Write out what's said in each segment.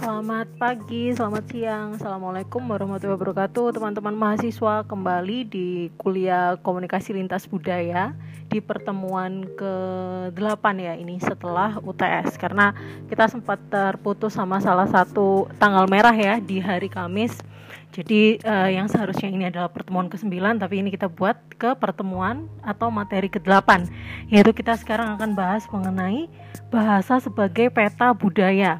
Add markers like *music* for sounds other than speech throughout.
Selamat pagi, selamat siang, Assalamualaikum warahmatullahi wabarakatuh. Teman-teman mahasiswa kembali di kuliah komunikasi lintas budaya Di pertemuan ke-8 ya ini setelah UTS Karena kita sempat terputus sama salah satu tanggal merah ya di hari Kamis jadi uh, yang seharusnya ini adalah pertemuan ke-9 tapi ini kita buat ke pertemuan atau materi ke-8 yaitu kita sekarang akan bahas mengenai bahasa sebagai peta budaya.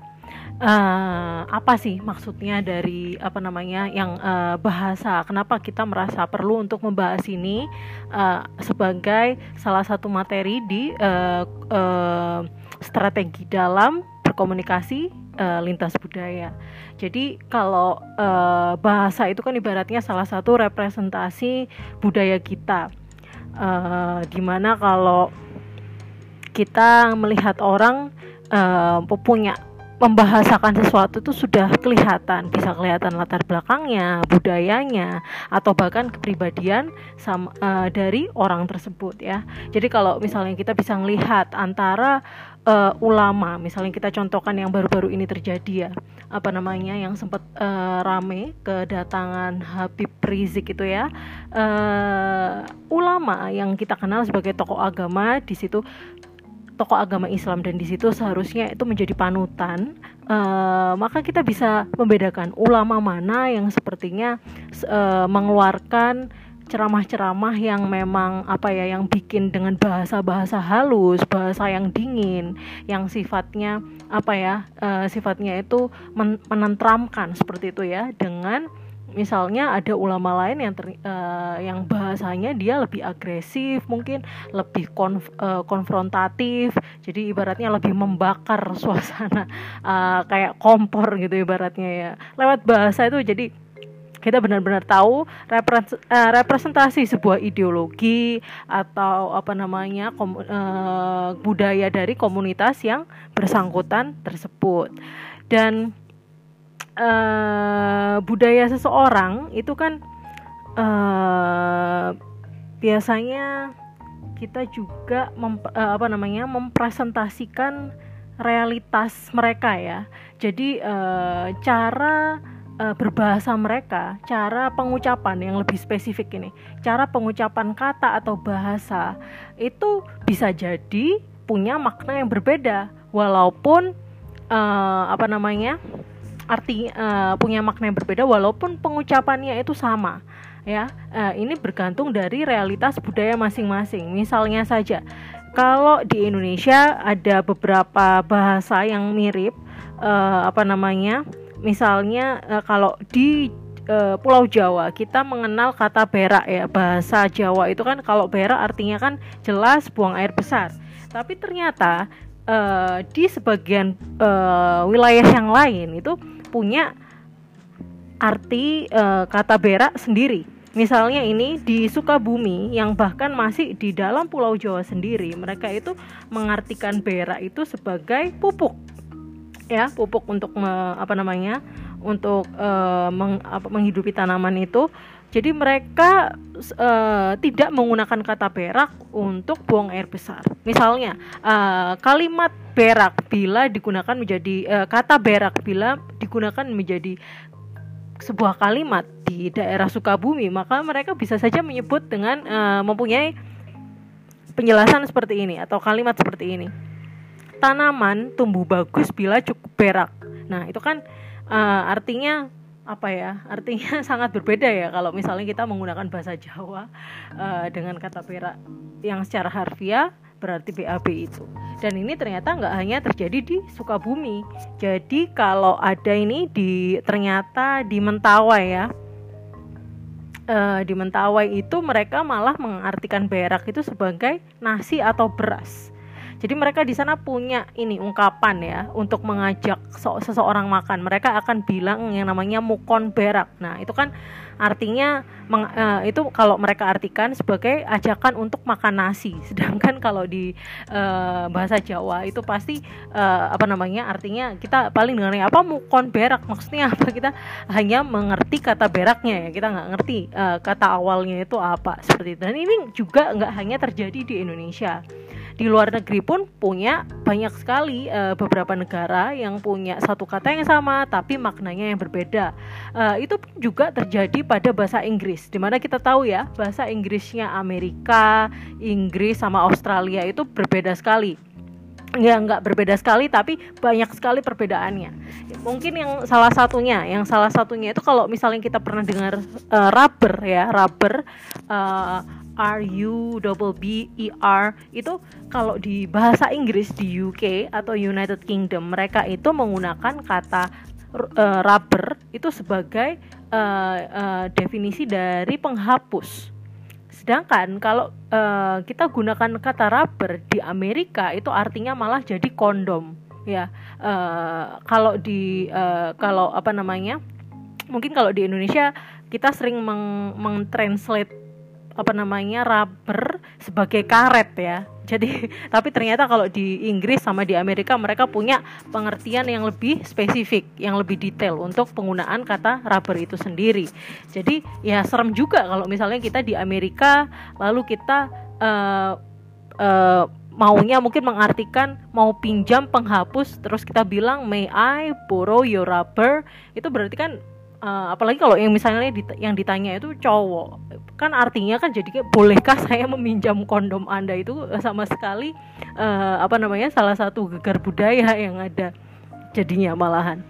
Uh, apa sih maksudnya dari apa namanya yang uh, bahasa? Kenapa kita merasa perlu untuk membahas ini uh, sebagai salah satu materi di uh, uh, strategi dalam berkomunikasi uh, lintas budaya. Jadi kalau uh, bahasa itu kan ibaratnya salah satu representasi budaya kita. Uh, di mana kalau kita melihat orang uh, punya membahasakan sesuatu itu sudah kelihatan, bisa kelihatan latar belakangnya, budayanya, atau bahkan kepribadian sama, uh, dari orang tersebut ya. Jadi kalau misalnya kita bisa melihat antara uh, ulama, misalnya kita contohkan yang baru-baru ini terjadi ya, apa namanya yang sempat uh, rame kedatangan Habib Rizik itu ya, uh, ulama yang kita kenal sebagai tokoh agama di situ tokoh agama Islam dan di situ seharusnya itu menjadi panutan uh, maka kita bisa membedakan ulama mana yang sepertinya uh, mengeluarkan ceramah-ceramah yang memang apa ya yang bikin dengan bahasa-bahasa halus, bahasa yang dingin, yang sifatnya apa ya, uh, sifatnya itu men menentramkan seperti itu ya. Dengan misalnya ada ulama lain yang ter, uh, yang bahasanya dia lebih agresif mungkin lebih konf, uh, konfrontatif jadi ibaratnya lebih membakar *laughs* suasana uh, kayak kompor gitu ibaratnya ya. Lewat bahasa itu jadi kita benar-benar tahu representasi sebuah ideologi atau apa namanya uh, budaya dari komunitas yang bersangkutan tersebut dan uh, budaya seseorang itu kan uh, biasanya kita juga mem, uh, apa namanya mempresentasikan realitas mereka ya. Jadi uh, cara uh, berbahasa mereka, cara pengucapan yang lebih spesifik ini, cara pengucapan kata atau bahasa itu bisa jadi punya makna yang berbeda. Walaupun uh, apa namanya arti uh, punya makna yang berbeda walaupun pengucapannya itu sama ya. Uh, ini bergantung dari realitas budaya masing-masing. Misalnya saja kalau di Indonesia ada beberapa bahasa yang mirip uh, apa namanya misalnya uh, kalau di uh, Pulau Jawa kita mengenal kata berak ya bahasa Jawa itu kan kalau berak artinya kan jelas buang air besar tapi ternyata uh, di sebagian uh, wilayah yang lain itu punya arti uh, kata berak sendiri. Misalnya ini di Sukabumi yang bahkan masih di dalam Pulau Jawa sendiri, mereka itu mengartikan berak itu sebagai pupuk. Ya, pupuk untuk me, apa namanya? untuk uh, meng, apa, menghidupi tanaman itu jadi mereka uh, tidak menggunakan kata berak untuk buang air besar. Misalnya uh, kalimat berak bila digunakan menjadi uh, kata berak bila digunakan menjadi sebuah kalimat di daerah Sukabumi, maka mereka bisa saja menyebut dengan uh, mempunyai penjelasan seperti ini atau kalimat seperti ini. Tanaman tumbuh bagus bila cukup berak. Nah, itu kan uh, artinya apa ya? Artinya *laughs* sangat berbeda ya kalau misalnya kita menggunakan bahasa Jawa uh, dengan kata perak yang secara harfiah berarti BAB itu. Dan ini ternyata nggak hanya terjadi di Sukabumi. Jadi kalau ada ini di ternyata di Mentawai ya uh, di Mentawai itu mereka malah mengartikan berak itu sebagai nasi atau beras jadi mereka di sana punya ini ungkapan ya untuk mengajak seseorang makan. Mereka akan bilang yang namanya mukon berak. Nah, itu kan artinya uh, itu kalau mereka artikan sebagai ajakan untuk makan nasi. *laughs* Sedangkan kalau di uh, bahasa Jawa itu pasti uh, apa namanya? artinya kita paling dengar apa mukon berak. Maksudnya apa? Kita hanya mengerti kata beraknya ya. Kita nggak ngerti uh, kata awalnya itu apa seperti itu. Dan ini juga nggak hanya terjadi di Indonesia di luar negeri pun punya banyak sekali uh, beberapa negara yang punya satu kata yang sama tapi maknanya yang berbeda. Uh, itu juga terjadi pada bahasa Inggris. Di mana kita tahu ya bahasa Inggrisnya Amerika, Inggris sama Australia itu berbeda sekali ya nggak berbeda sekali tapi banyak sekali perbedaannya mungkin yang salah satunya yang salah satunya itu kalau misalnya kita pernah dengar uh, rubber ya rubber uh, R U double B E R itu kalau di bahasa Inggris di UK atau United Kingdom mereka itu menggunakan kata uh, rubber itu sebagai uh, uh, definisi dari penghapus Sedangkan kalau uh, kita gunakan kata rubber di Amerika itu artinya malah jadi kondom ya. Uh, kalau di uh, kalau apa namanya? Mungkin kalau di Indonesia kita sering meng mengtranslate apa namanya rubber sebagai karet ya jadi *laughs* tapi ternyata kalau di Inggris sama di Amerika mereka punya pengertian yang lebih spesifik, yang lebih detail untuk penggunaan kata rubber itu sendiri. Jadi ya serem juga kalau misalnya kita di Amerika lalu kita uh, uh, maunya mungkin mengartikan mau pinjam penghapus terus kita bilang may I borrow your rubber itu berarti kan uh, apalagi kalau yang misalnya yang ditanya itu cowok. Kan artinya kan jadi bolehkah *laughs* saya meminjam kondom anda itu sama sekali uh, apa namanya salah satu gegar budaya yang ada jadinya malahan.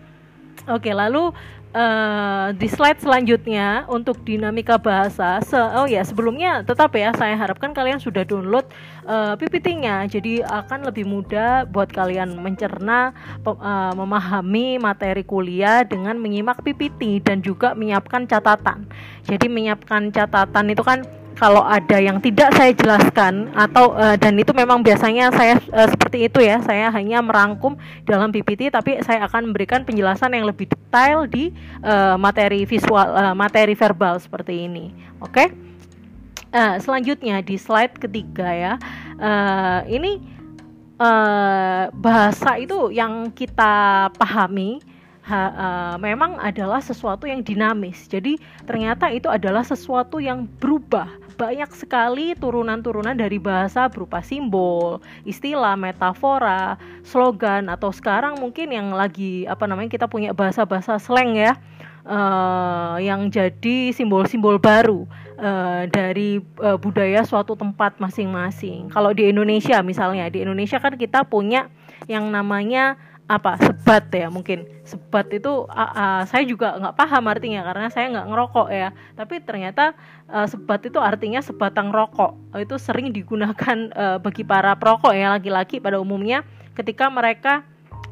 Oke lalu Uh, di slide selanjutnya untuk dinamika bahasa. Se oh ya sebelumnya tetap ya saya harapkan kalian sudah download uh, PPT-nya jadi akan lebih mudah buat kalian mencerna uh, memahami materi kuliah dengan menyimak PPT dan juga menyiapkan catatan. Jadi menyiapkan catatan itu kan kalau ada yang tidak saya jelaskan atau uh, dan itu memang biasanya saya uh, seperti itu ya saya hanya merangkum dalam PPT tapi saya akan memberikan penjelasan yang lebih detail di uh, materi visual uh, materi verbal seperti ini oke okay? uh, selanjutnya di slide ketiga ya uh, ini uh, bahasa itu yang kita pahami ha, uh, memang adalah sesuatu yang dinamis. Jadi ternyata itu adalah sesuatu yang berubah banyak sekali turunan-turunan dari bahasa berupa simbol, istilah, metafora, slogan atau sekarang mungkin yang lagi apa namanya kita punya bahasa-bahasa slang ya. Uh, yang jadi simbol-simbol baru uh, dari uh, budaya suatu tempat masing-masing. Kalau di Indonesia misalnya, di Indonesia kan kita punya yang namanya apa sebat ya mungkin. Sebat itu uh, uh, saya juga nggak paham artinya karena saya nggak ngerokok ya. Tapi ternyata uh, sebat itu artinya sebatang rokok. Itu sering digunakan uh, bagi para perokok ya laki-laki pada umumnya ketika mereka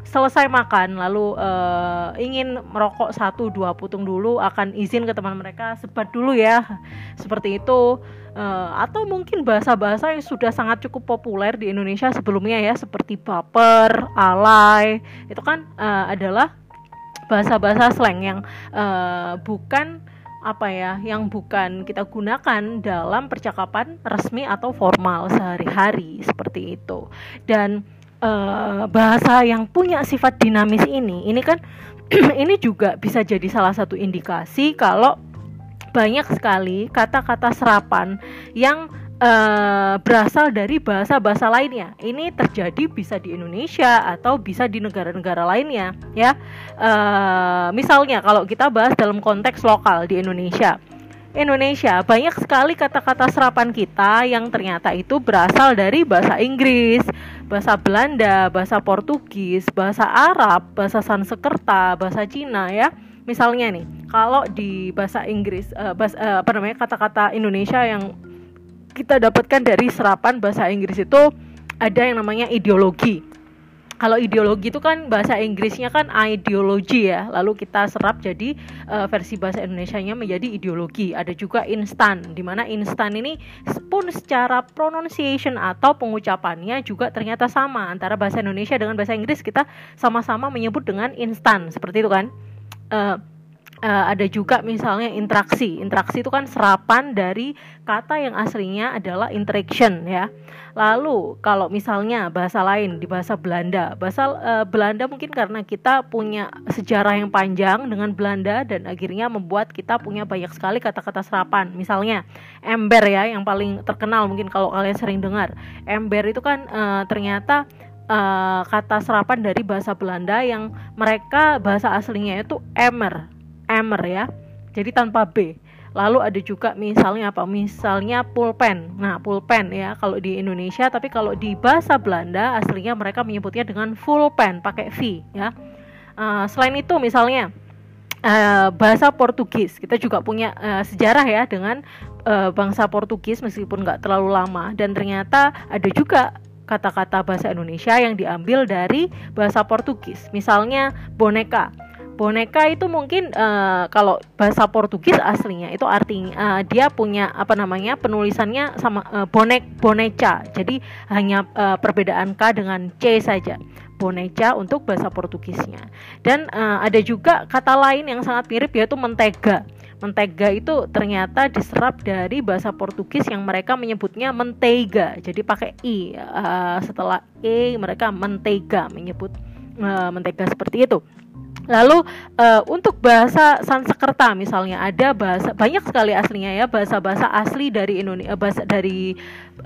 selesai makan lalu uh, ingin merokok satu dua putung dulu akan izin ke teman mereka sebat dulu ya. Seperti itu uh, atau mungkin bahasa-bahasa yang sudah sangat cukup populer di Indonesia sebelumnya ya seperti baper, alay itu kan uh, adalah bahasa-bahasa slang yang uh, bukan apa ya yang bukan kita gunakan dalam percakapan resmi atau formal sehari-hari seperti itu. Dan uh, bahasa yang punya sifat dinamis ini ini kan *clears throat* ini juga bisa jadi salah satu indikasi kalau banyak sekali kata-kata serapan yang uh, berasal dari bahasa-bahasa lainnya. Ini terjadi bisa di Indonesia atau bisa di negara-negara lainnya, ya. Uh, misalnya kalau kita bahas dalam konteks lokal di Indonesia. Indonesia banyak sekali kata-kata serapan kita yang ternyata itu berasal dari bahasa Inggris, bahasa Belanda, bahasa Portugis, bahasa Arab, bahasa Sanskerta, bahasa Cina ya misalnya nih kalau di bahasa Inggris uh, bahasa, uh, apa namanya kata-kata Indonesia yang kita dapatkan dari serapan bahasa Inggris itu ada yang namanya ideologi. Kalau ideologi itu kan bahasa Inggrisnya kan ideologi ya lalu kita serap jadi uh, versi bahasa Indonesia-nya menjadi ideologi. Ada juga instan di mana instan ini pun secara pronunciation atau pengucapannya juga ternyata sama antara bahasa Indonesia dengan bahasa Inggris. Kita sama-sama menyebut dengan instan seperti itu kan uh, ada juga misalnya interaksi. Interaksi itu kan serapan dari kata yang aslinya adalah interaction ya. Lalu kalau misalnya bahasa lain di bahasa Belanda, bahasa uh, Belanda mungkin karena kita punya sejarah yang panjang dengan Belanda dan akhirnya membuat kita punya banyak sekali kata-kata serapan. Misalnya ember ya yang paling terkenal mungkin kalau kalian sering dengar. Ember itu kan uh, ternyata uh, kata serapan dari bahasa Belanda yang mereka bahasa aslinya itu emmer emmer ya. Jadi tanpa b. Lalu ada juga misalnya apa? Misalnya pulpen. Nah pulpen ya kalau di Indonesia tapi kalau di bahasa Belanda aslinya mereka menyebutnya dengan full pen pakai v ya. Uh, selain itu misalnya uh, bahasa Portugis. Kita juga punya uh, sejarah ya dengan bangsa Portugis meskipun nggak terlalu lama. Dan ternyata ada juga kata-kata bahasa Indonesia yang diambil dari bahasa Portugis. Misalnya boneka. Boneka itu mungkin uh, kalau bahasa Portugis aslinya itu artinya uh, dia punya apa namanya penulisannya sama uh, bonek boneca. Jadi hanya uh, perbedaan k dengan c saja. Boneca untuk bahasa Portugisnya. Dan uh, ada juga kata lain yang sangat mirip yaitu mentega mentega itu ternyata diserap dari bahasa Portugis yang mereka menyebutnya mentega jadi pakai i uh, setelah e mereka mentega menyebut uh, mentega seperti itu. Lalu uh, untuk bahasa Sanskerta misalnya ada bahasa banyak sekali aslinya ya bahasa-bahasa asli dari Indonesia bahasa dari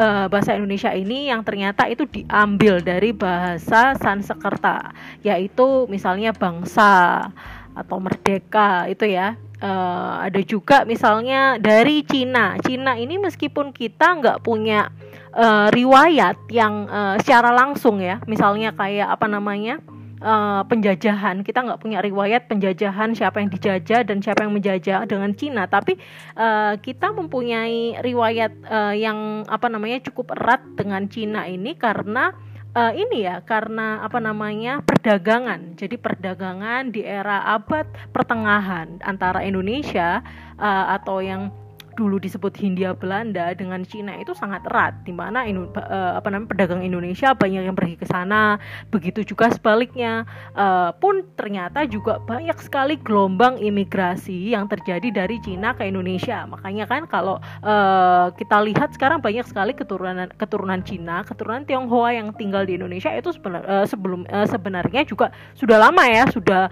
uh, bahasa Indonesia ini yang ternyata itu diambil dari bahasa Sanskerta yaitu misalnya bangsa atau merdeka itu ya uh, ada juga misalnya dari Cina. Cina ini meskipun kita nggak punya uh, riwayat yang uh, secara langsung ya misalnya kayak apa namanya uh, penjajahan. Kita nggak punya riwayat penjajahan siapa yang dijajah dan siapa yang menjajah dengan Cina. Tapi uh, kita mempunyai riwayat uh, yang apa namanya cukup erat dengan Cina ini karena uh, ini ya karena apa namanya perdagangan. Jadi perdagangan di era abad pertengahan antara Indonesia uh, atau yang dulu disebut Hindia Belanda dengan Cina itu sangat erat di mana uh, apa namanya pedagang Indonesia banyak yang pergi ke sana. Begitu juga sebaliknya uh, pun ternyata juga banyak sekali gelombang imigrasi yang terjadi dari Cina ke Indonesia. Makanya kan kalau uh, kita lihat sekarang banyak sekali keturunan keturunan Cina keturunan Tionghoa yang tinggal di Indonesia itu sebenar, sebelum sebenarnya juga sudah lama ya sudah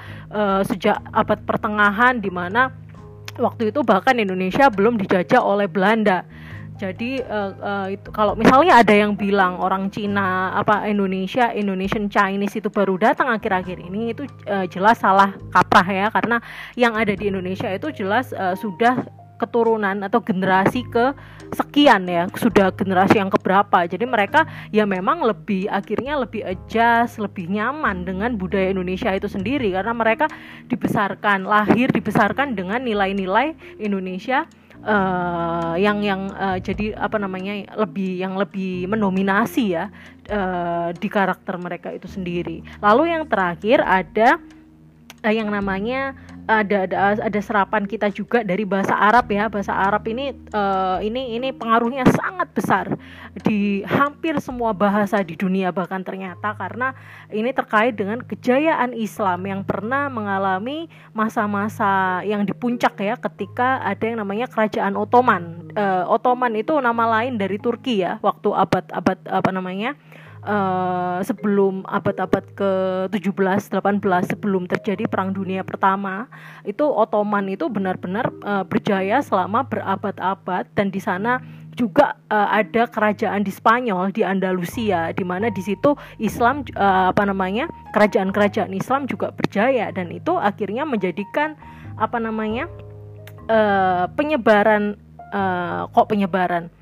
sejak abad pertengahan di mana waktu itu bahkan Indonesia belum dijajah oleh Belanda. Jadi uh, uh, itu kalau misalnya ada yang bilang orang Cina apa Indonesia Indonesian Chinese itu baru datang akhir-akhir ini itu uh, jelas salah kaprah ya. Karena yang ada di Indonesia itu jelas uh, sudah keturunan atau generasi ke sekian ya sudah generasi yang keberapa. Jadi mereka ya memang lebih akhirnya lebih adjust lebih nyaman dengan budaya Indonesia itu sendiri. Karena mereka dibesarkan lahir dibesarkan dengan nilai-nilai Indonesia uh, yang yang uh, jadi apa namanya lebih yang lebih mendominasi ya uh, di karakter mereka itu sendiri. Lalu yang terakhir ada yang namanya ada ada ada serapan kita juga dari bahasa Arab ya. Bahasa Arab ini uh, ini ini pengaruhnya sangat besar di hampir semua bahasa di dunia bahkan ternyata karena ini terkait dengan kejayaan Islam yang pernah mengalami masa-masa yang di puncak ya ketika ada yang namanya kerajaan Ottoman. Uh, Ottoman itu nama lain dari Turki ya waktu abad-abad apa namanya uh, sebelum abad-abad ke-17 18 sebelum terjadi perang dunia pertama itu Ottoman itu benar-benar uh, berjaya selama berabad-abad. Dan di sana juga uh, ada kerajaan di Spanyol di Andalusia di mana di situ Islam uh, apa namanya kerajaan-kerajaan Islam juga berjaya. Dan itu akhirnya menjadikan apa namanya uh, penyebaran uh, kok penyebaran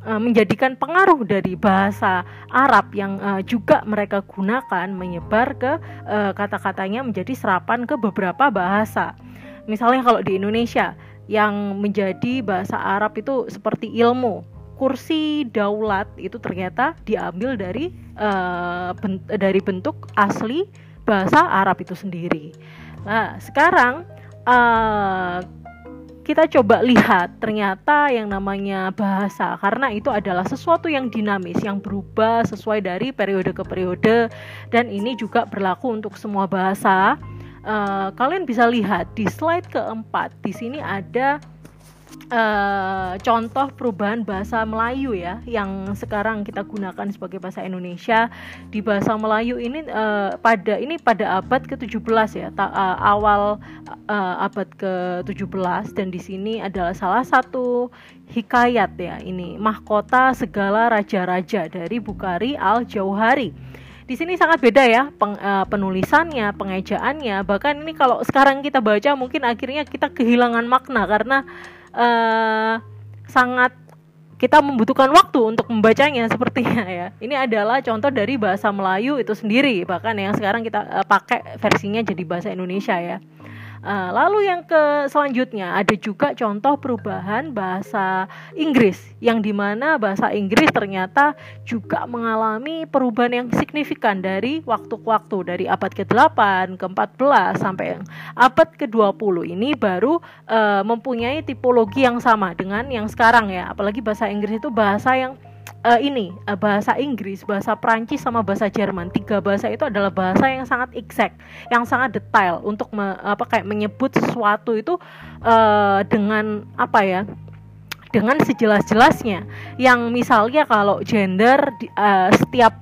Eh, menjadikan pengaruh dari bahasa Arab yang uh, juga mereka gunakan menyebar ke uh, kata-katanya menjadi serapan ke beberapa bahasa. Misalnya kalau di Indonesia yang menjadi bahasa Arab itu seperti ilmu, kursi daulat itu ternyata diambil dari uh, ben dari bentuk asli bahasa Arab itu sendiri. Nah, sekarang uh, kita coba lihat ternyata yang namanya bahasa karena itu adalah sesuatu yang dinamis yang berubah sesuai dari periode ke periode dan ini juga berlaku untuk semua bahasa. Uh, kalian bisa lihat di slide keempat di sini ada uh, contoh perubahan bahasa Melayu ya yang sekarang kita gunakan sebagai bahasa Indonesia. Di bahasa Melayu ini uh, pada ini pada abad ke-17 ya ta, uh, awal uh, abad ke-17 dan di sini adalah salah satu hikayat ya ini mahkota segala raja-raja dari Bukhari Al-Jauhari. Di sini sangat beda ya peng, uh, penulisannya, pengejaannya. Bahkan ini kalau sekarang kita baca mungkin akhirnya kita kehilangan makna karena uh, sangat kita membutuhkan waktu untuk membacanya sepertinya *laughs* ya. Ini adalah contoh dari bahasa Melayu itu sendiri, bahkan yang sekarang kita uh, pakai versinya jadi bahasa Indonesia ya. Uh, lalu yang ke selanjutnya ada juga contoh perubahan bahasa Inggris yang di mana bahasa Inggris ternyata juga mengalami perubahan yang signifikan dari waktu ke waktu dari abad ke-8 ke-14 sampai yang abad ke-20 ini baru uh, mempunyai tipologi yang sama dengan yang sekarang ya. Apalagi bahasa Inggris itu bahasa yang uh, ini uh, bahasa Inggris, bahasa Prancis sama bahasa Jerman. Tiga bahasa itu adalah bahasa yang sangat exact, yang sangat detail untuk me, apa kayak menyebut sesuatu itu uh, dengan apa ya? dengan sejelas-jelasnya. Yang misalnya kalau gender uh, setiap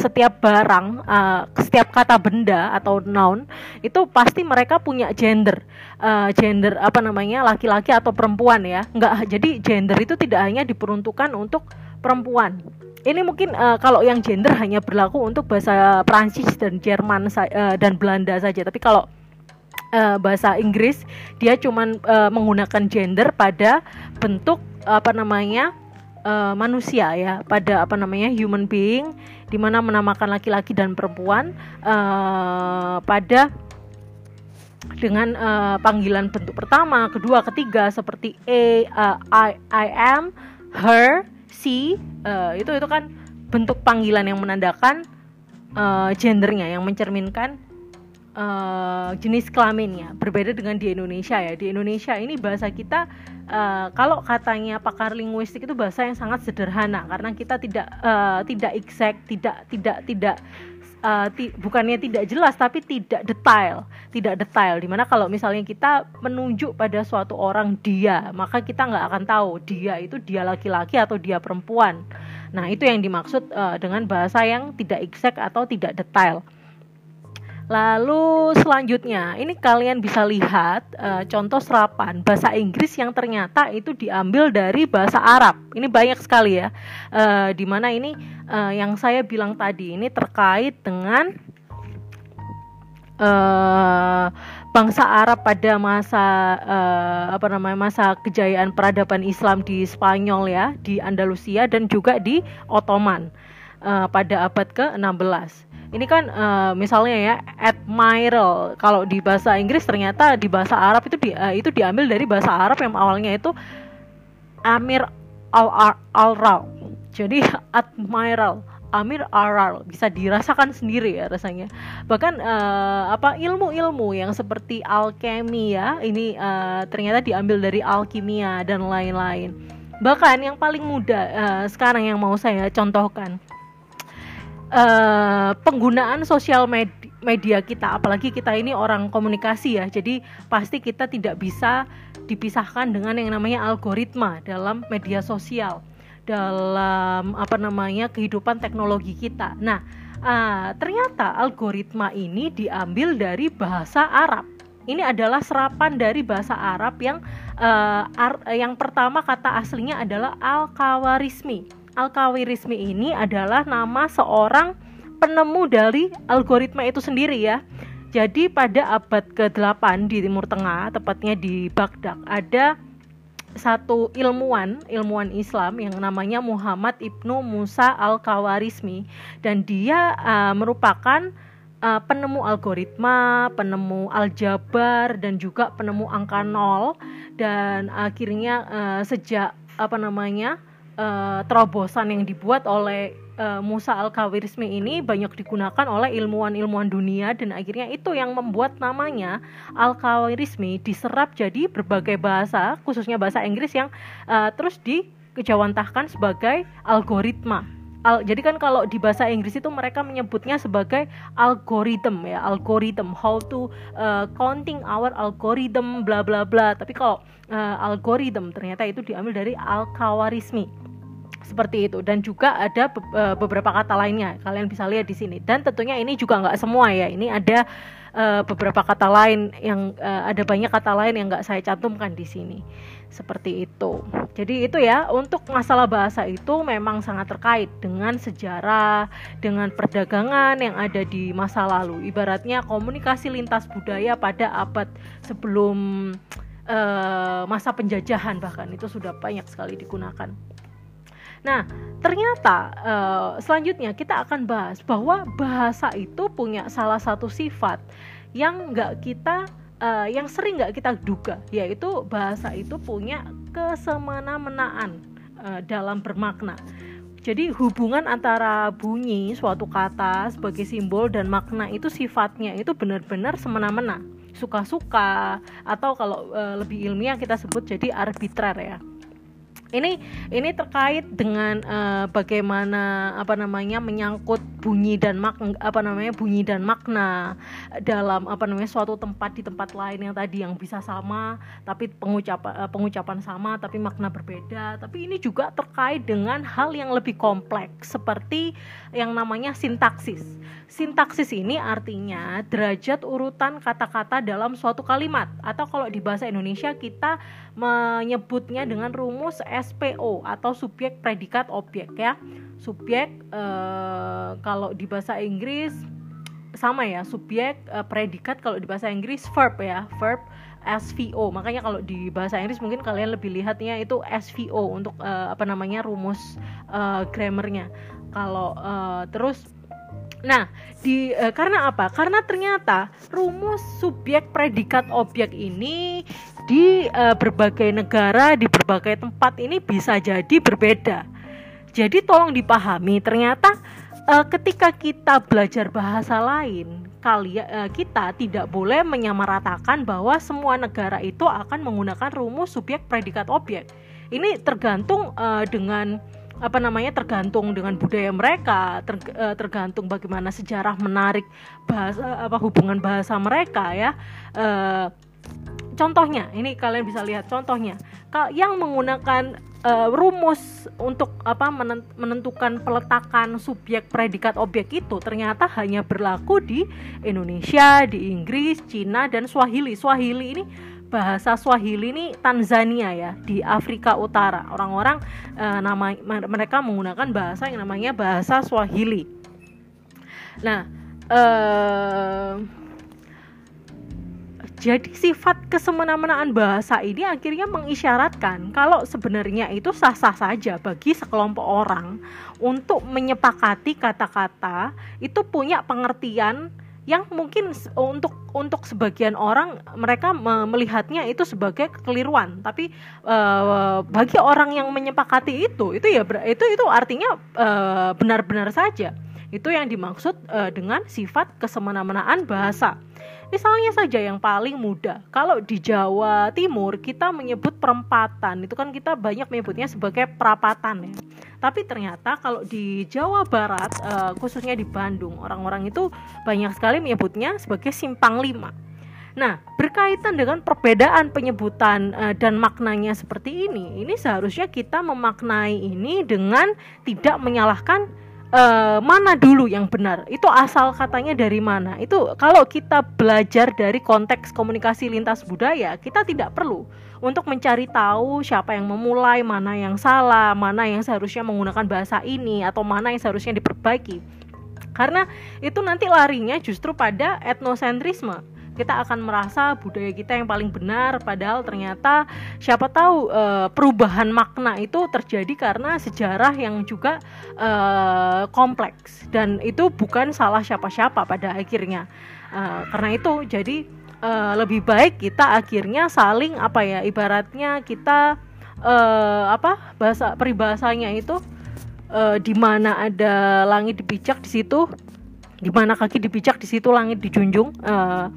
setiap barang, uh, setiap kata benda atau noun itu pasti mereka punya gender, uh, gender apa namanya laki-laki atau perempuan ya. Enggak, jadi gender itu tidak hanya diperuntukkan untuk perempuan. Ini mungkin uh, kalau yang gender hanya berlaku untuk bahasa Prancis dan Jerman uh, dan Belanda saja. Tapi kalau uh, bahasa Inggris dia cuma uh, menggunakan gender pada bentuk apa namanya uh, manusia ya, pada apa namanya human being, di mana menamakan laki-laki dan perempuan uh, pada dengan uh, panggilan bentuk pertama, kedua, ketiga seperti a, uh, I, I am, her, si uh, itu itu kan bentuk panggilan yang menandakan uh, gendernya yang mencerminkan uh, jenis kelaminnya. Berbeda dengan di Indonesia ya. Di Indonesia ini bahasa kita uh, kalau katanya pakar linguistik itu bahasa yang sangat sederhana. Karena kita tidak uh, tidak exact tidak tidak tidak uh, ti bukannya tidak jelas tapi tidak detail. Tidak detail di mana kalau misalnya kita menunjuk pada suatu orang dia maka kita nggak akan tahu dia itu dia laki-laki atau dia perempuan. Nah itu yang dimaksud uh, dengan bahasa yang tidak exact atau tidak detail Lalu selanjutnya, ini kalian bisa lihat uh, contoh serapan. Bahasa Inggris yang ternyata itu diambil dari bahasa Arab. Ini banyak sekali ya, uh, di mana ini uh, yang saya bilang tadi ini terkait dengan uh, bangsa Arab pada masa uh, apa namanya masa kejayaan peradaban Islam di Spanyol ya, di Andalusia dan juga di Ottoman uh, pada abad ke-16 ini kan uh, misalnya ya admiral. Kalau di bahasa Inggris ternyata di bahasa Arab itu di, uh, itu diambil dari bahasa Arab yang awalnya itu Amir al al jadi *laughs* admiral Amir Aral bisa dirasakan sendiri ya rasanya. Bahkan uh, apa ilmu-ilmu yang seperti alkemi ya ini uh, ternyata diambil dari alkimia dan lain-lain. Bahkan yang paling mudah uh, sekarang yang mau saya contohkan uh, penggunaan sosial med media kita apalagi kita ini orang komunikasi ya. Jadi pasti kita tidak bisa dipisahkan dengan yang namanya algoritma dalam media sosial dalam apa namanya kehidupan teknologi kita. Nah uh, ternyata algoritma ini diambil dari bahasa Arab. Ini adalah serapan dari bahasa Arab yang uh, ar yang pertama kata aslinya adalah al-kawarismi Al-Kawirismi ini adalah nama seorang penemu dari algoritma itu sendiri ya. Jadi pada abad ke-8 di Timur Tengah, tepatnya di Baghdad, ada satu ilmuwan, ilmuwan Islam yang namanya Muhammad Ibnu Musa Al-Kawarismi dan dia uh, merupakan uh, penemu algoritma, penemu aljabar dan juga penemu angka nol dan akhirnya uh, sejak apa namanya? Uh, terobosan yang dibuat oleh uh, Musa Al-Kawirismi ini banyak digunakan oleh ilmuwan-ilmuwan dunia dan akhirnya itu yang membuat namanya Al-Kawirismi diserap jadi berbagai bahasa khususnya bahasa Inggris yang uh, terus dikejawantahkan sebagai algoritma. Al, jadi kan kalau di bahasa Inggris itu mereka menyebutnya sebagai algorithm ya algorithm how to uh, counting our algorithm bla bla bla. Tapi kalau uh, algorithm ternyata itu diambil dari al-Khawarizmi seperti itu. Dan juga ada be uh, beberapa kata lainnya. Kalian bisa lihat di sini. Dan tentunya ini juga nggak semua ya. Ini ada uh, beberapa kata lain yang uh, ada banyak kata lain yang nggak saya cantumkan di sini. Seperti itu. Jadi itu ya untuk masalah bahasa itu memang sangat terkait dengan sejarah dengan perdagangan yang ada di masa lalu. Ibaratnya komunikasi lintas budaya pada abad sebelum uh, masa penjajahan bahkan. Itu sudah banyak sekali digunakan Nah, ternyata uh, selanjutnya kita akan bahas bahwa bahasa itu punya salah satu sifat yang nggak kita uh, yang sering nggak kita duga, yaitu bahasa itu punya kesemena-menaan uh, dalam bermakna. Jadi hubungan antara bunyi suatu kata sebagai simbol dan makna itu sifatnya itu benar-benar semena-mena, suka-suka atau kalau lebih ilmiah kita sebut jadi arbitrer ya ini ini terkait dengan uh, bagaimana apa namanya menyangkut bunyi dan mak apa namanya bunyi dan makna dalam apa namanya suatu tempat di tempat lain yang tadi yang bisa sama tapi pengucapan uh, pengucapan sama tapi makna berbeda. Tapi ini juga terkait dengan hal yang lebih kompleks seperti yang namanya sintaksis. Sintaksis ini artinya derajat urutan kata-kata dalam suatu kalimat. Atau kalau di bahasa Indonesia kita menyebutnya dengan rumus SPO atau subjek predikat objek ya. Subjek eh, kalau di bahasa Inggris sama ya, subjek eh, predikat kalau di bahasa Inggris verb ya, verb SVO. Makanya kalau di bahasa Inggris mungkin kalian lebih lihatnya itu SVO untuk eh, apa namanya rumus eh, grammarnya. Kalau eh, terus Nah, di e, karena apa? Karena ternyata rumus subjek predikat objek ini di e, berbagai negara, di berbagai tempat ini bisa jadi berbeda. Jadi tolong dipahami, ternyata e, ketika kita belajar bahasa lain, kalian e, kita tidak boleh menyamaratakan bahwa semua negara itu akan menggunakan rumus subjek predikat objek. Ini tergantung e, dengan apa namanya tergantung dengan budaya mereka ter, uh, tergantung bagaimana sejarah menarik bahasa apa hubungan bahasa mereka ya uh, contohnya ini kalian bisa lihat contohnya yang menggunakan uh, rumus untuk apa menentukan peletakan subjek predikat objek itu ternyata hanya berlaku di Indonesia, di Inggris, Cina dan Swahili. Swahili ini bahasa Swahili ini Tanzania ya di Afrika Utara. Orang-orang uh, nama mereka menggunakan bahasa yang namanya bahasa Swahili. Nah uh, jadi sifat kesemena-menaan bahasa ini akhirnya mengisyaratkan kalau sebenarnya itu sah-sah saja bagi sekelompok orang untuk menyepakati kata-kata itu punya pengertian yang mungkin untuk untuk sebagian orang mereka melihatnya itu sebagai kekeliruan. Tapi uh, bagi orang yang menyepakati itu itu ya itu itu artinya eh, benar-benar saja. Itu yang dimaksud uh, dengan sifat kesemena-menaan bahasa Misalnya saja yang paling mudah, kalau di Jawa Timur kita menyebut perempatan, itu kan kita banyak menyebutnya sebagai perapatan ya. Tapi ternyata kalau di Jawa Barat, uh, khususnya di Bandung, orang-orang itu banyak sekali menyebutnya sebagai simpang lima. Nah, berkaitan dengan perbedaan penyebutan uh, dan maknanya seperti ini, ini seharusnya kita memaknai ini dengan tidak menyalahkan uh, mana dulu yang benar? Itu asal katanya dari mana? Itu kalau kita belajar dari konteks komunikasi lintas budaya kita tidak perlu untuk mencari tahu siapa yang memulai mana yang salah mana yang seharusnya menggunakan bahasa ini atau mana yang seharusnya diperbaiki. Karena itu nanti larinya justru pada etnosentrisme kita akan merasa budaya kita yang paling benar padahal ternyata siapa tahu e, perubahan makna itu terjadi karena sejarah yang juga e, kompleks. Dan itu bukan salah siapa-siapa pada akhirnya. E, karena itu jadi e, lebih baik kita akhirnya saling apa ya ibaratnya kita e, apa bahasa peribahasanya itu e, di mana ada langit dipijak di situ di mana kaki dipijak di situ langit dijunjung uh,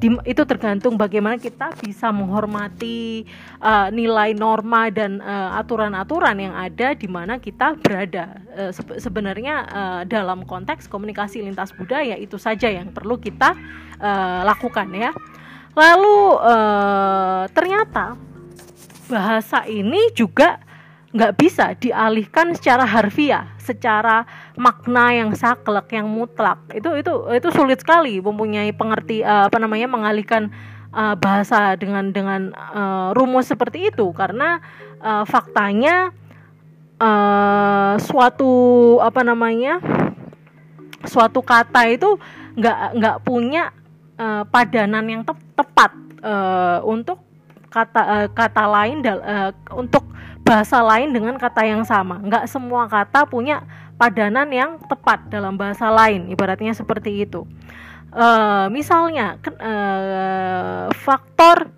itu tergantung bagaimana kita bisa menghormati uh, nilai norma dan aturan-aturan uh, yang ada di mana kita berada. Uh, se sebenarnya uh, dalam konteks komunikasi lintas budaya itu saja yang perlu kita uh, lakukan ya. Lalu uh, ternyata bahasa ini juga nggak bisa dialihkan secara harfiah, secara makna yang saklek, yang mutlak. Itu itu itu sulit sekali mempunyai pengerti uh, apa namanya mengalihkan uh, bahasa dengan dengan uh, rumus seperti itu karena uh, faktanya uh, suatu apa namanya suatu kata itu nggak nggak punya uh, padanan yang te tepat uh, untuk kata uh, kata lain uh, untuk bahasa lain dengan kata yang sama. Nggak semua kata punya padanan yang tepat dalam bahasa lain, ibaratnya seperti itu. Uh, misalnya uh, faktor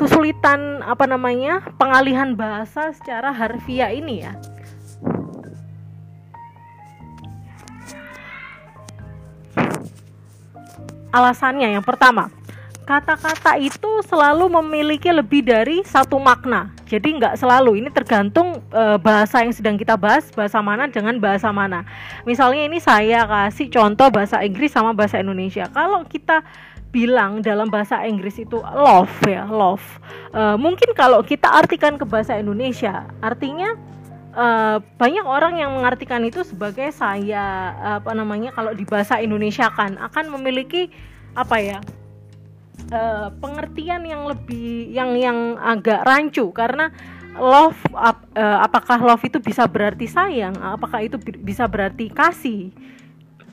kesulitan apa namanya pengalihan bahasa secara harfiah ini ya. Alasannya yang pertama, kata-kata itu selalu memiliki lebih dari satu makna. Jadi nggak selalu. Ini tergantung e, bahasa yang sedang kita bahas, bahasa mana dengan bahasa mana. Misalnya ini saya kasih contoh bahasa Inggris sama bahasa Indonesia. Kalau kita bilang dalam bahasa Inggris itu love ya, love. E, mungkin kalau kita artikan ke bahasa Indonesia, artinya e, banyak orang yang mengartikan itu sebagai saya apa namanya kalau di bahasa Indonesia kan akan memiliki apa ya uh, pengertian yang lebih yang yang agak rancu. Karena love ap, uh, apakah love itu bisa berarti sayang? Apakah itu bisa berarti kasih?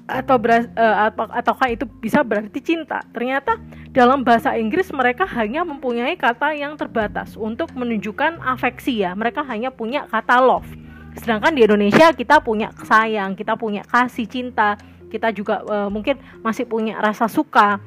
Atau beras, uh, ataukah itu bisa berarti cinta? Ternyata dalam bahasa Inggris mereka hanya mempunyai kata yang terbatas untuk menunjukkan afeksi ya. Mereka hanya punya kata love. Sedangkan di Indonesia kita punya sayang kita punya kasih cinta kita juga uh, mungkin masih punya rasa suka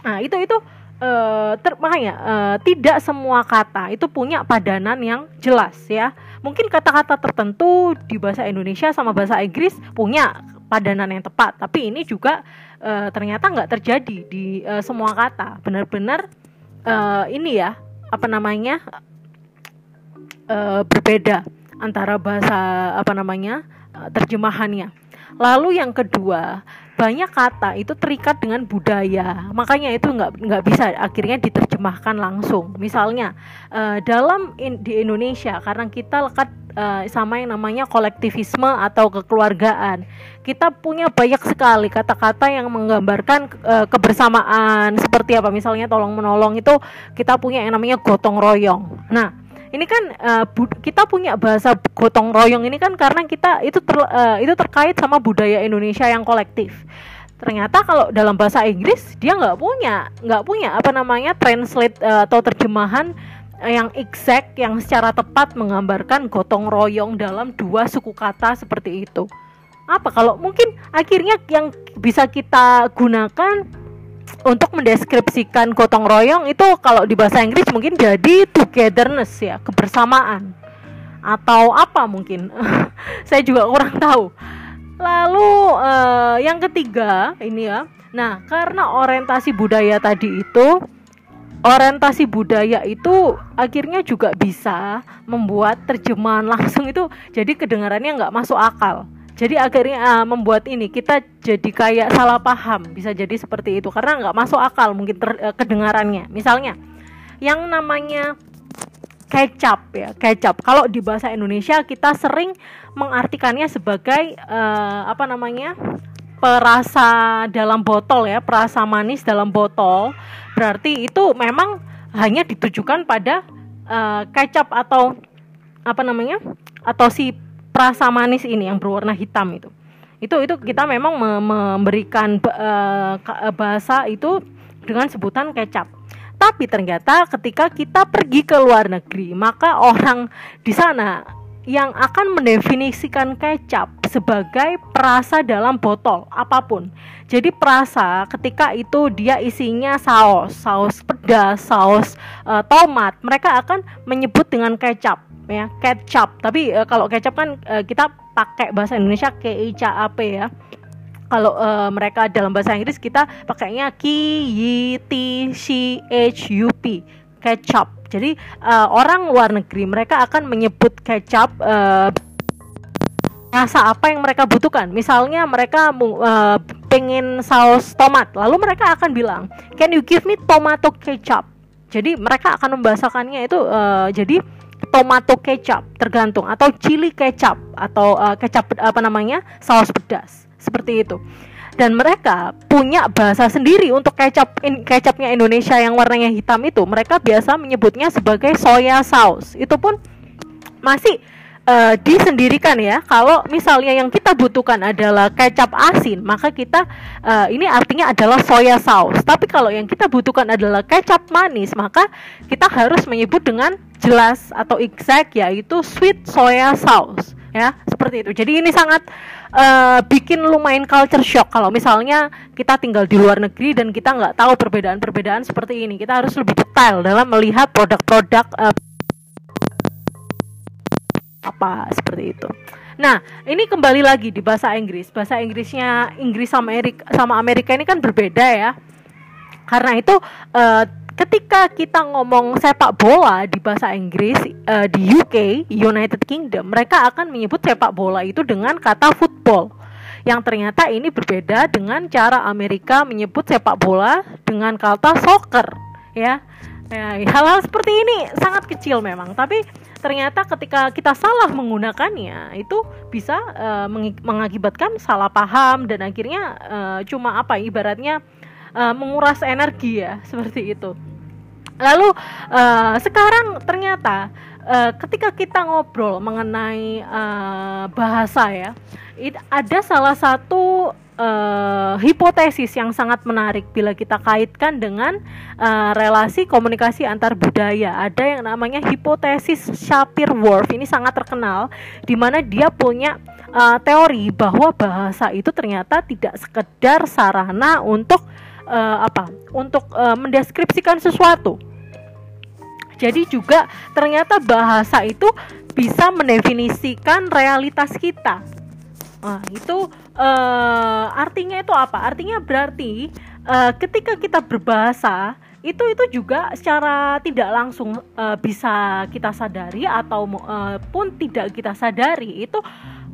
Nah, itu itu uh, ter makanya uh, tidak semua kata itu punya padanan yang jelas ya. Mungkin kata-kata tertentu di bahasa Indonesia sama bahasa Inggris punya padanan yang tepat, tapi ini juga uh, ternyata nggak terjadi di uh, semua kata. Benar-benar uh, ini ya apa namanya uh, berbeda antara bahasa apa namanya terjemahannya. Lalu yang kedua banyak kata itu terikat dengan budaya. Makanya itu nggak nggak bisa akhirnya diterjemahkan langsung. Misalnya uh, dalam in, di Indonesia karena kita lekat uh, sama yang namanya kolektivisme atau kekeluargaan kita punya banyak sekali kata-kata yang menggambarkan uh, kebersamaan seperti apa. Misalnya tolong menolong itu kita punya yang namanya gotong royong. Nah ini kan uh, kita punya bahasa gotong royong ini kan karena kita itu ter, uh, itu terkait sama budaya Indonesia yang kolektif. Ternyata kalau dalam bahasa Inggris dia nggak punya nggak punya apa namanya translate uh, atau terjemahan yang exact yang secara tepat menggambarkan gotong royong dalam dua suku kata seperti itu. Apa? Kalau mungkin akhirnya yang bisa kita gunakan untuk mendeskripsikan gotong royong itu kalau di bahasa Inggris mungkin jadi togetherness ya, kebersamaan. Atau apa mungkin? *laughs* Saya juga kurang tahu. Lalu uh, yang ketiga ini ya. Nah, karena orientasi budaya tadi itu orientasi budaya itu akhirnya juga bisa membuat terjemahan langsung itu jadi kedengarannya nggak masuk akal jadi akhirnya uh, membuat ini kita jadi kayak salah paham bisa jadi seperti itu. Karena nggak masuk akal mungkin ter, uh, kedengarannya. Misalnya yang namanya kecap ya kecap. Kalau di bahasa Indonesia kita sering mengartikannya sebagai uh, apa namanya perasa dalam botol ya perasa manis dalam botol. Berarti itu memang hanya ditujukan pada uh, kecap atau apa namanya atau si rasa manis ini yang berwarna hitam itu. Itu itu kita memang memberikan uh, bahasa itu dengan sebutan kecap. Tapi ternyata ketika kita pergi ke luar negeri maka orang di sana yang akan mendefinisikan kecap sebagai perasa dalam botol apa pun. Jadi perasa ketika itu dia isinya saus, saus pedas, saus uh, tomat, mereka akan menyebut dengan kecap ya kecap tapi uh, kalau kecap kan uh, kita pakai bahasa Indonesia K I C A P ya kalau uh, mereka dalam bahasa Inggris kita pakainya K Y T C H U P kecap jadi uh, orang luar negeri mereka akan menyebut kecap uh, rasa apa yang mereka butuhkan. Misalnya mereka uh, pengen saus tomat, lalu mereka akan bilang, "Can you give me tomato ketchup?" Jadi mereka akan membahasakannya itu uh, jadi tomato kecap tergantung atau chili kecap atau uh, kecap apa namanya saus pedas seperti itu dan mereka punya bahasa sendiri untuk kecap in, kecapnya Indonesia yang warnanya hitam itu mereka biasa menyebutnya sebagai soya sauce itu pun masih uh, disendirikan ya. Kalau misalnya yang kita butuhkan adalah kecap asin, maka kita uh, ini artinya adalah soya sauce. Tapi kalau yang kita butuhkan adalah kecap manis, maka kita harus menyebut dengan jelas atau exact yaitu sweet soya sauce ya seperti itu jadi ini sangat uh, bikin lumayan culture shock kalau misalnya kita tinggal di luar negeri dan kita nggak tahu perbedaan-perbedaan seperti ini kita harus lebih detail dalam melihat produk-produk uh, apa seperti itu. Nah, ini kembali lagi di bahasa Inggris. Bahasa Inggrisnya Inggris sama Amerika, sama Amerika ini kan berbeda ya. Karena itu uh, ketika kita ngomong sepak bola di bahasa Inggris uh, di UK United Kingdom mereka akan menyebut sepak bola itu dengan kata football. Yang ternyata ini berbeda dengan cara Amerika menyebut sepak bola dengan kata soccer ya. Ya, hal-hal seperti ini sangat kecil memang tapi ternyata ketika kita salah menggunakannya itu bisa uh, mengakibatkan salah paham dan akhirnya uh, cuma apa ibaratnya uh, menguras energi ya seperti itu lalu uh, sekarang ternyata uh, ketika kita ngobrol mengenai uh, bahasa ya it, ada salah satu uh, hipotesis yang sangat menarik bila kita kaitkan dengan uh, relasi komunikasi antar budaya. Ada yang namanya hipotesis Shapir-Whorf. Ini sangat terkenal di mana dia punya uh, teori bahwa bahasa itu ternyata tidak sekedar sarana untuk uh, apa? Untuk uh, mendeskripsikan sesuatu jadi juga ternyata bahasa itu bisa mendefinisikan realitas kita. Nah, itu uh, artinya itu apa? Artinya berarti uh, ketika kita berbahasa itu itu juga secara tidak langsung uh, bisa kita sadari atau uh, pun tidak kita sadari itu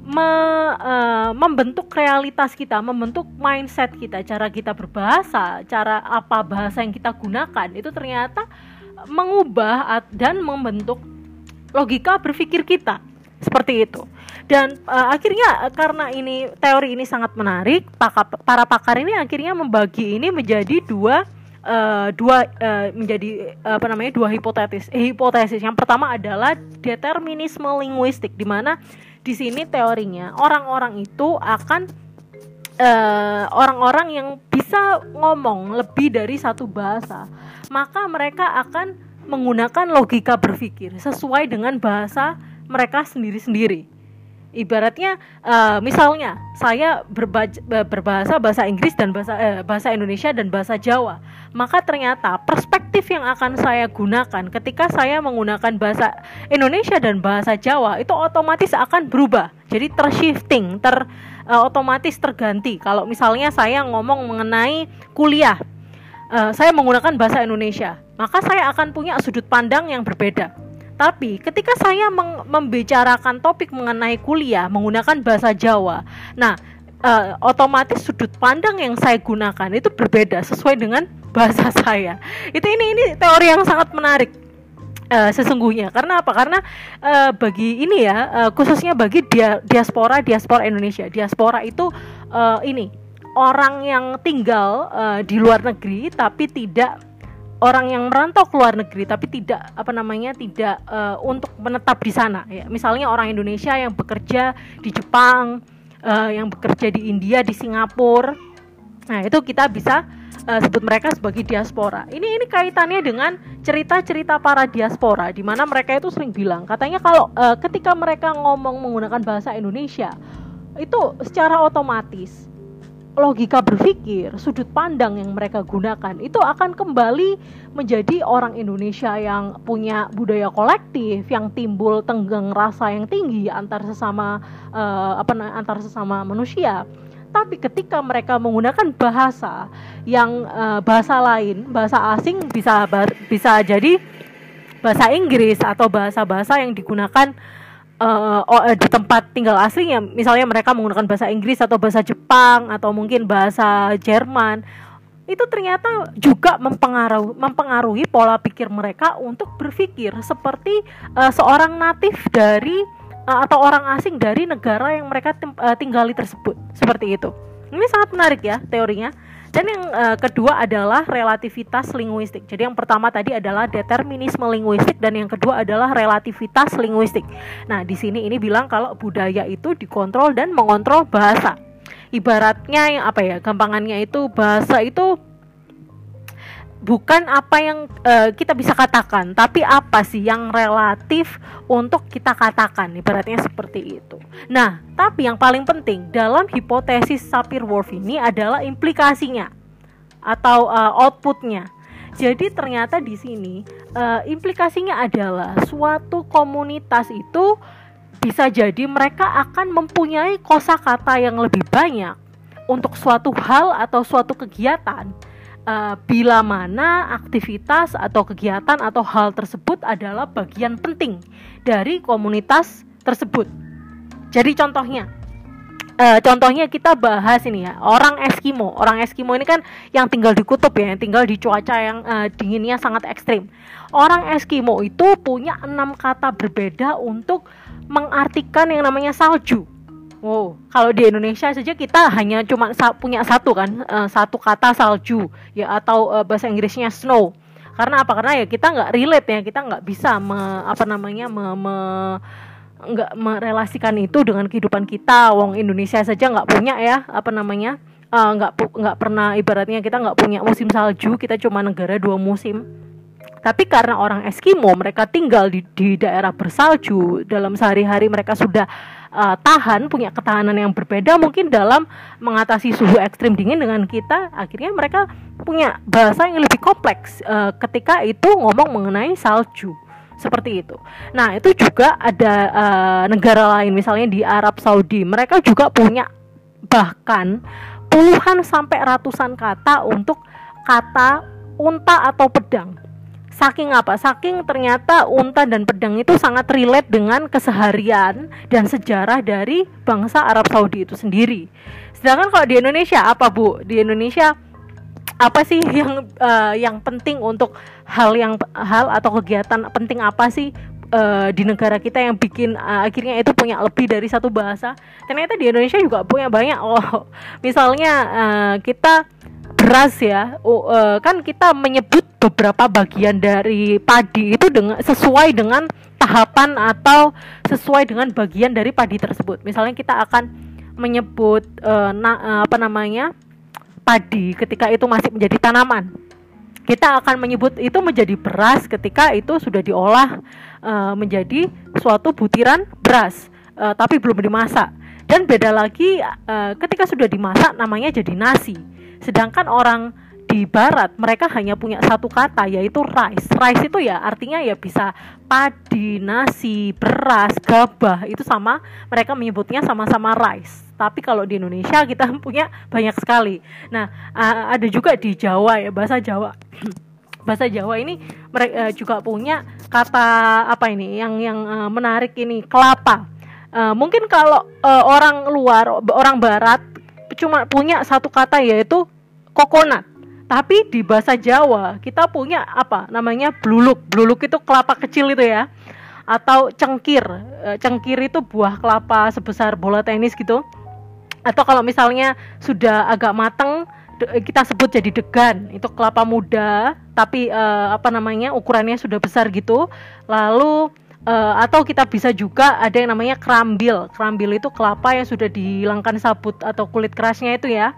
me, uh, membentuk realitas kita, membentuk mindset kita, cara kita berbahasa, cara apa bahasa yang kita gunakan itu ternyata mengubah dan membentuk logika berpikir kita. Seperti itu. Dan uh, akhirnya karena ini teori ini sangat menarik para pakar ini akhirnya membagi ini menjadi dua uh, dua uh, menjadi uh, apa namanya dua hipotesis hipotesis. Yang pertama adalah determinisme linguistik di mana di sini teorinya orang-orang itu akan orang-orang uh, yang bisa ngomong lebih dari satu bahasa maka mereka akan menggunakan logika berpikir sesuai dengan bahasa mereka sendiri-sendiri. Ibaratnya, uh, misalnya saya berbahasa bahasa Inggris dan bahasa eh, bahasa Indonesia dan bahasa Jawa, maka ternyata perspektif yang akan saya gunakan ketika saya menggunakan bahasa Indonesia dan bahasa Jawa itu otomatis akan berubah. Jadi tershifting, ter uh, otomatis terganti. Kalau misalnya saya ngomong mengenai kuliah, uh, saya menggunakan bahasa Indonesia, maka saya akan punya sudut pandang yang berbeda. Tapi ketika saya membicarakan topik mengenai kuliah menggunakan bahasa Jawa, nah uh, otomatis sudut pandang yang saya gunakan itu berbeda sesuai dengan *laughs* bahasa saya. Itu ini ini teori yang sangat menarik uh, sesungguhnya. Karena apa? Karena uh, bagi ini ya uh, khususnya bagi dia, diaspora diaspora Indonesia. Diaspora itu uh, ini orang yang tinggal uh, di luar negeri tapi tidak orang yang merantau ke luar negeri tapi tidak apa namanya tidak uh, untuk menetap di sana. Ya misalnya orang Indonesia yang bekerja di Jepang uh, yang bekerja di India di Singapura. Nah itu kita bisa uh, sebut mereka sebagai diaspora. Ini ini kaitannya dengan cerita-cerita para diaspora di mana mereka itu sering bilang katanya kalau uh, ketika mereka ngomong menggunakan bahasa Indonesia itu secara otomatis logika berpikir, sudut pandang yang mereka gunakan itu akan kembali menjadi orang Indonesia yang punya budaya kolektif, yang timbul tenggang rasa yang tinggi antar sesama uh, apa antar sesama manusia. Tapi ketika mereka menggunakan bahasa yang uh, bahasa lain, bahasa asing bisa bisa jadi bahasa Inggris atau bahasa-bahasa yang digunakan uh, di tempat tinggal aslinya misalnya mereka menggunakan bahasa Inggris atau bahasa Jepang atau mungkin bahasa Jerman itu ternyata juga mempengaruhi mempengaruhi pola pikir mereka untuk berpikir seperti uh, seorang natif dari uh, atau orang asing dari negara yang mereka tinggali tersebut. Seperti itu. Ini sangat menarik ya teorinya dan yang uh, kedua adalah relativitas linguistik. Jadi yang pertama tadi adalah determinisme linguistik dan yang kedua adalah relativitas linguistik. Nah, di sini ini bilang kalau budaya itu dikontrol dan mengontrol bahasa. Ibaratnya yang apa ya? Gampangannya itu bahasa itu bukan apa yang uh, kita bisa katakan, tapi apa sih yang relatif untuk kita katakan, ibaratnya seperti itu. Nah, tapi yang paling penting dalam hipotesis Sapir-Whorf ini adalah implikasinya atau uh, outputnya. Jadi ternyata di sini uh, implikasinya adalah suatu komunitas itu bisa jadi mereka akan mempunyai kosakata yang lebih banyak untuk suatu hal atau suatu kegiatan uh, bila mana aktivitas atau kegiatan atau hal tersebut adalah bagian penting dari komunitas tersebut. Jadi contohnya, uh, contohnya kita bahas ini ya orang Eskimo. Orang Eskimo ini kan yang tinggal di kutub ya, yang tinggal di cuaca yang uh, dinginnya sangat ekstrim. Orang Eskimo itu punya enam kata berbeda untuk mengartikan yang namanya salju Oh, kalau di Indonesia saja kita hanya cuma sa punya satu kan, uh, satu kata salju ya atau uh, bahasa Inggrisnya snow. Karena apa? Karena ya kita nggak relate ya, kita nggak bisa me, apa namanya me, me nggak merelasikan itu dengan kehidupan kita. Wong Indonesia saja nggak punya ya apa namanya uh, nggak nggak pernah ibaratnya kita nggak punya musim salju, kita cuma negara dua musim. Tapi karena orang Eskimo mereka tinggal di, di daerah bersalju dalam sehari-hari mereka sudah uh, tahan punya ketahanan yang berbeda mungkin dalam mengatasi suhu ekstrim dingin dengan kita akhirnya mereka punya bahasa yang lebih kompleks uh, ketika itu ngomong mengenai salju seperti itu. Nah itu juga ada uh, negara lain misalnya di Arab Saudi mereka juga punya bahkan puluhan sampai ratusan kata untuk kata unta atau pedang saking apa? Saking ternyata unta dan pedang itu sangat relate dengan keseharian dan sejarah dari bangsa Arab Saudi itu sendiri. Sedangkan kalau di Indonesia apa Bu? Di Indonesia apa sih yang uh, yang penting untuk hal yang hal atau kegiatan penting apa sih uh, di negara kita yang bikin uh, akhirnya itu punya lebih dari satu bahasa ternyata di Indonesia juga punya banyak oh misalnya uh, kita beras ya. Uh, kan kita menyebut beberapa bagian dari padi itu dengan sesuai dengan tahapan atau sesuai dengan bagian dari padi tersebut. Misalnya kita akan menyebut uh, na, uh, apa namanya padi ketika itu masih menjadi tanaman. Kita akan menyebut itu menjadi beras ketika itu sudah diolah uh, menjadi suatu butiran beras uh, tapi belum dimasak. Dan beda lagi uh, ketika sudah dimasak namanya jadi nasi Sedangkan orang di barat mereka hanya punya satu kata yaitu rice. Rice itu ya artinya ya bisa padi, nasi, beras, gabah itu sama mereka menyebutnya sama-sama rice. Tapi kalau di Indonesia kita *laughs* punya banyak sekali. Nah, ada juga di Jawa ya bahasa Jawa. *clears throat* bahasa Jawa ini mereka juga punya kata apa ini yang yang uh, menarik ini kelapa. Uh, mungkin kalau orang luar orang barat cuma punya satu kata yaitu kokonat. Tapi di bahasa Jawa kita punya apa namanya bluluk. Bluluk itu kelapa kecil itu ya. Atau cengkir. E, cengkir itu buah kelapa sebesar bola tenis gitu. Atau kalau misalnya sudah agak matang kita sebut jadi degan. Itu kelapa muda tapi uh, apa namanya ukurannya sudah besar gitu. Lalu uh, atau kita bisa juga ada yang namanya kerambil. Kerambil itu kelapa yang sudah dihilangkan sabut atau kulit kerasnya itu ya.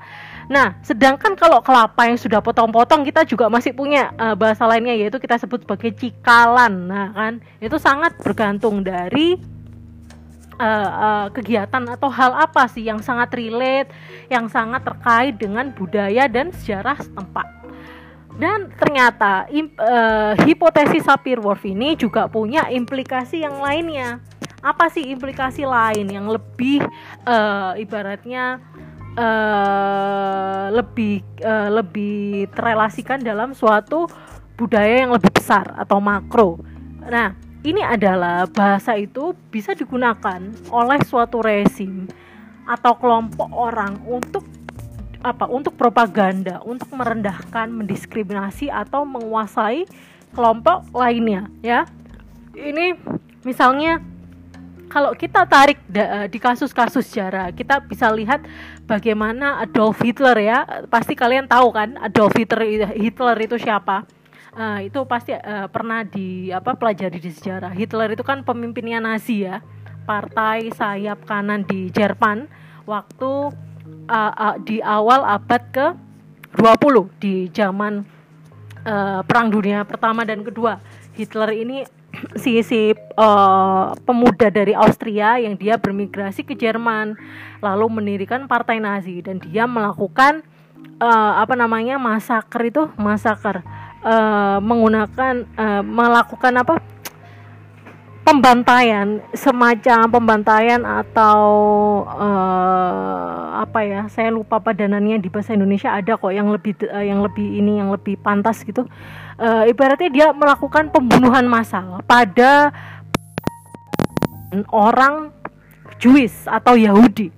Nah, sedangkan kalau kelapa yang sudah potong-potong kita juga masih punya uh, bahasa lainnya yaitu kita sebut sebagai cikalan. Nah, kan itu sangat bergantung dari uh, uh, kegiatan atau hal apa sih yang sangat relate, yang sangat terkait dengan budaya dan sejarah setempat. Dan ternyata uh, hipotesis Sapir-Whorf ini juga punya implikasi yang lainnya. Apa sih implikasi lain yang lebih uh, ibaratnya uh, lebih uh, lebih terrelasikan dalam suatu budaya yang lebih besar atau makro. Nah, ini adalah bahasa itu bisa digunakan oleh suatu rezim atau kelompok orang untuk apa? Untuk propaganda, untuk merendahkan, mendiskriminasi atau menguasai kelompok lainnya, ya. Ini misalnya kalau kita tarik eh, di kasus-kasus sejarah, kita bisa lihat bagaimana Adolf Hitler ya. Pasti kalian tahu kan Adolf Hitler Hitler itu siapa? Uh, itu pasti uh, pernah di apa pelajari di sejarah. Hitler itu kan pemimpinnya Nazi ya, partai sayap kanan di Jerman waktu uh, uh, di awal abad ke 20 di zaman uh, Perang Dunia Pertama dan Kedua. Hitler ini si si uh, pemuda dari Austria yang dia bermigrasi ke Jerman lalu mendirikan partai Nazi. Dan dia melakukan uh, apa namanya masaker itu masaker. Uh, menggunakan uh, melakukan apa? Pembantaian semacam pembantaian atau uh, apa ya saya lupa padanannya di bahasa Indonesia ada kok yang lebih uh, yang lebih ini yang lebih pantas gitu uh, ibaratnya dia melakukan pembunuhan massal pada orang Jewish atau Yahudi.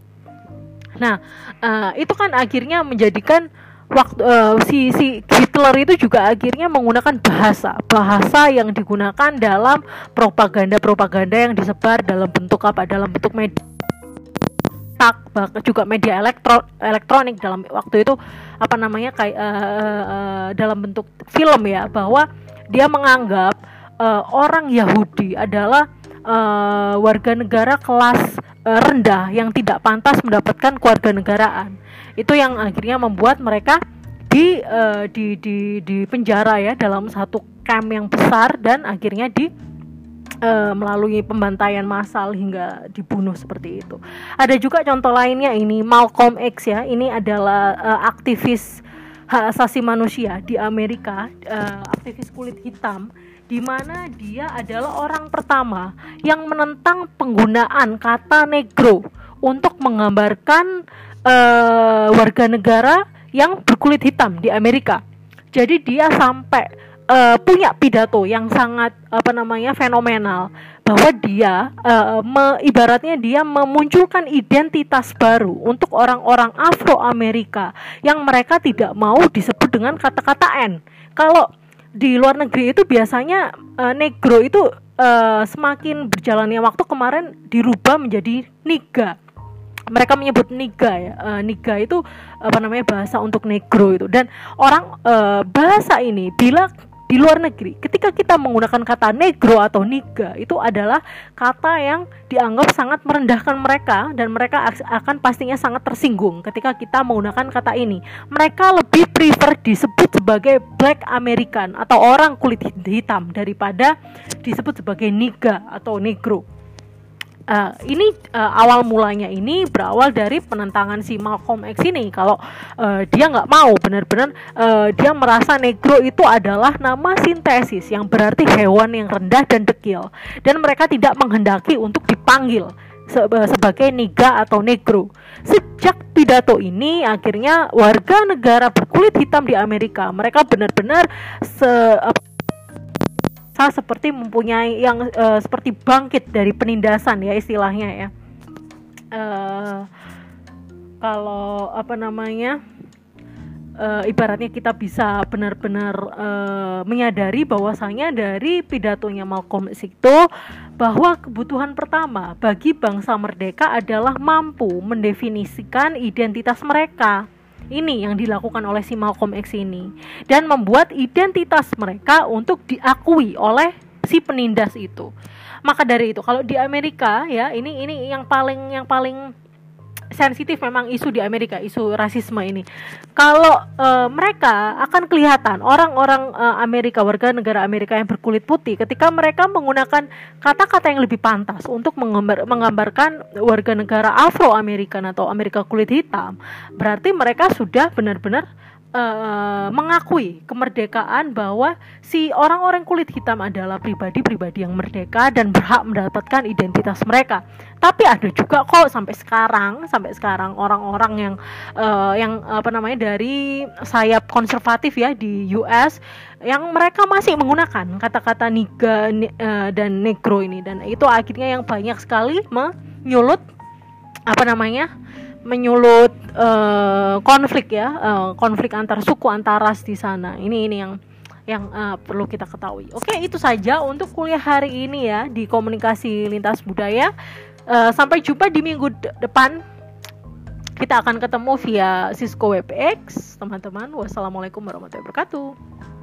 Nah uh, itu kan akhirnya menjadikan waktu uh, si si Hitler itu juga akhirnya menggunakan bahasa bahasa yang digunakan dalam propaganda-propaganda yang disebar dalam bentuk apa? Dalam bentuk media juga media elektro elektronik dalam waktu itu apa namanya kayak uh, uh, dalam bentuk film ya bahwa dia menganggap uh, orang Yahudi adalah uh, warga negara kelas uh, rendah yang tidak pantas mendapatkan keluarga negaraan itu yang akhirnya membuat mereka di uh, di di di penjara ya dalam satu camp yang besar dan akhirnya di uh, melalui pembantaian massal hingga dibunuh seperti itu. Ada juga contoh lainnya ini Malcolm X ya. Ini adalah uh, aktivis hak asasi manusia di Amerika, uh, aktivis kulit hitam di mana dia adalah orang pertama yang menentang penggunaan kata negro untuk menggambarkan uh, warga negara yang berkulit hitam di Amerika. Jadi dia sampai uh, punya pidato yang sangat apa namanya fenomenal. Bahwa dia uh, me, ibaratnya dia memunculkan identitas baru untuk orang-orang Afro Amerika yang mereka tidak mau disebut dengan kata-kata N. Kalau di luar negeri itu biasanya uh, negro itu uh, semakin berjalannya waktu kemarin dirubah menjadi niga. Mereka menyebut niga ya uh, niga itu apa namanya bahasa untuk negro itu. Dan orang uh, bahasa ini bila di luar negeri. Ketika kita menggunakan kata negro atau niga itu adalah kata yang dianggap sangat merendahkan mereka dan mereka akan pastinya sangat tersinggung ketika kita menggunakan kata ini. Mereka lebih prefer disebut sebagai black American atau orang kulit hitam daripada disebut sebagai niga atau negro uh, ini uh, awal mulanya ini berawal dari penentangan si Malcolm X ini. Kalau uh, dia nggak mau benar-benar uh, dia merasa negro itu adalah nama sintesis yang berarti hewan yang rendah dan dekil. Dan mereka tidak menghendaki untuk dipanggil sebagai niga atau negro. Sejak pidato ini akhirnya warga negara berkulit hitam di Amerika. Mereka benar-benar merasa seperti mempunyai yang uh, seperti bangkit dari penindasan ya istilahnya ya. Uh, kalau apa namanya uh, ibaratnya kita bisa benar-benar uh, menyadari bahwasanya dari pidatonya Malcolm X itu bahwa kebutuhan pertama bagi bangsa merdeka adalah mampu mendefinisikan identitas mereka ini yang dilakukan oleh si Malcolm X ini dan membuat identitas mereka untuk diakui oleh si penindas itu. Maka dari itu kalau di Amerika ya ini ini yang paling yang paling sensitif memang isu di Amerika, isu rasisme ini. Kalau uh, mereka akan kelihatan orang-orang uh, Amerika warga negara Amerika yang berkulit putih ketika mereka menggunakan kata-kata yang lebih pantas untuk menggambar, menggambarkan warga negara Afro Amerikan atau Amerika kulit hitam, berarti mereka sudah benar-benar uh, mengakui kemerdekaan bahwa si orang-orang kulit hitam adalah pribadi-pribadi yang merdeka dan berhak mendapatkan identitas mereka. Tapi ada juga kok sampai sekarang, sampai sekarang orang-orang yang uh, yang apa namanya dari sayap konservatif ya di US yang mereka masih menggunakan kata-kata niga uh, dan negro ini dan itu akhirnya yang banyak sekali menyulut apa namanya menyulut uh, konflik ya uh, konflik antar suku antar ras di sana. Ini ini yang yang uh, perlu kita ketahui. Oke itu saja untuk kuliah hari ini ya di komunikasi lintas budaya. Uh, sampai jumpa di minggu depan. Kita akan ketemu via Cisco WebEx teman-teman wassalamualaikum warahmatullahi wabarakatuh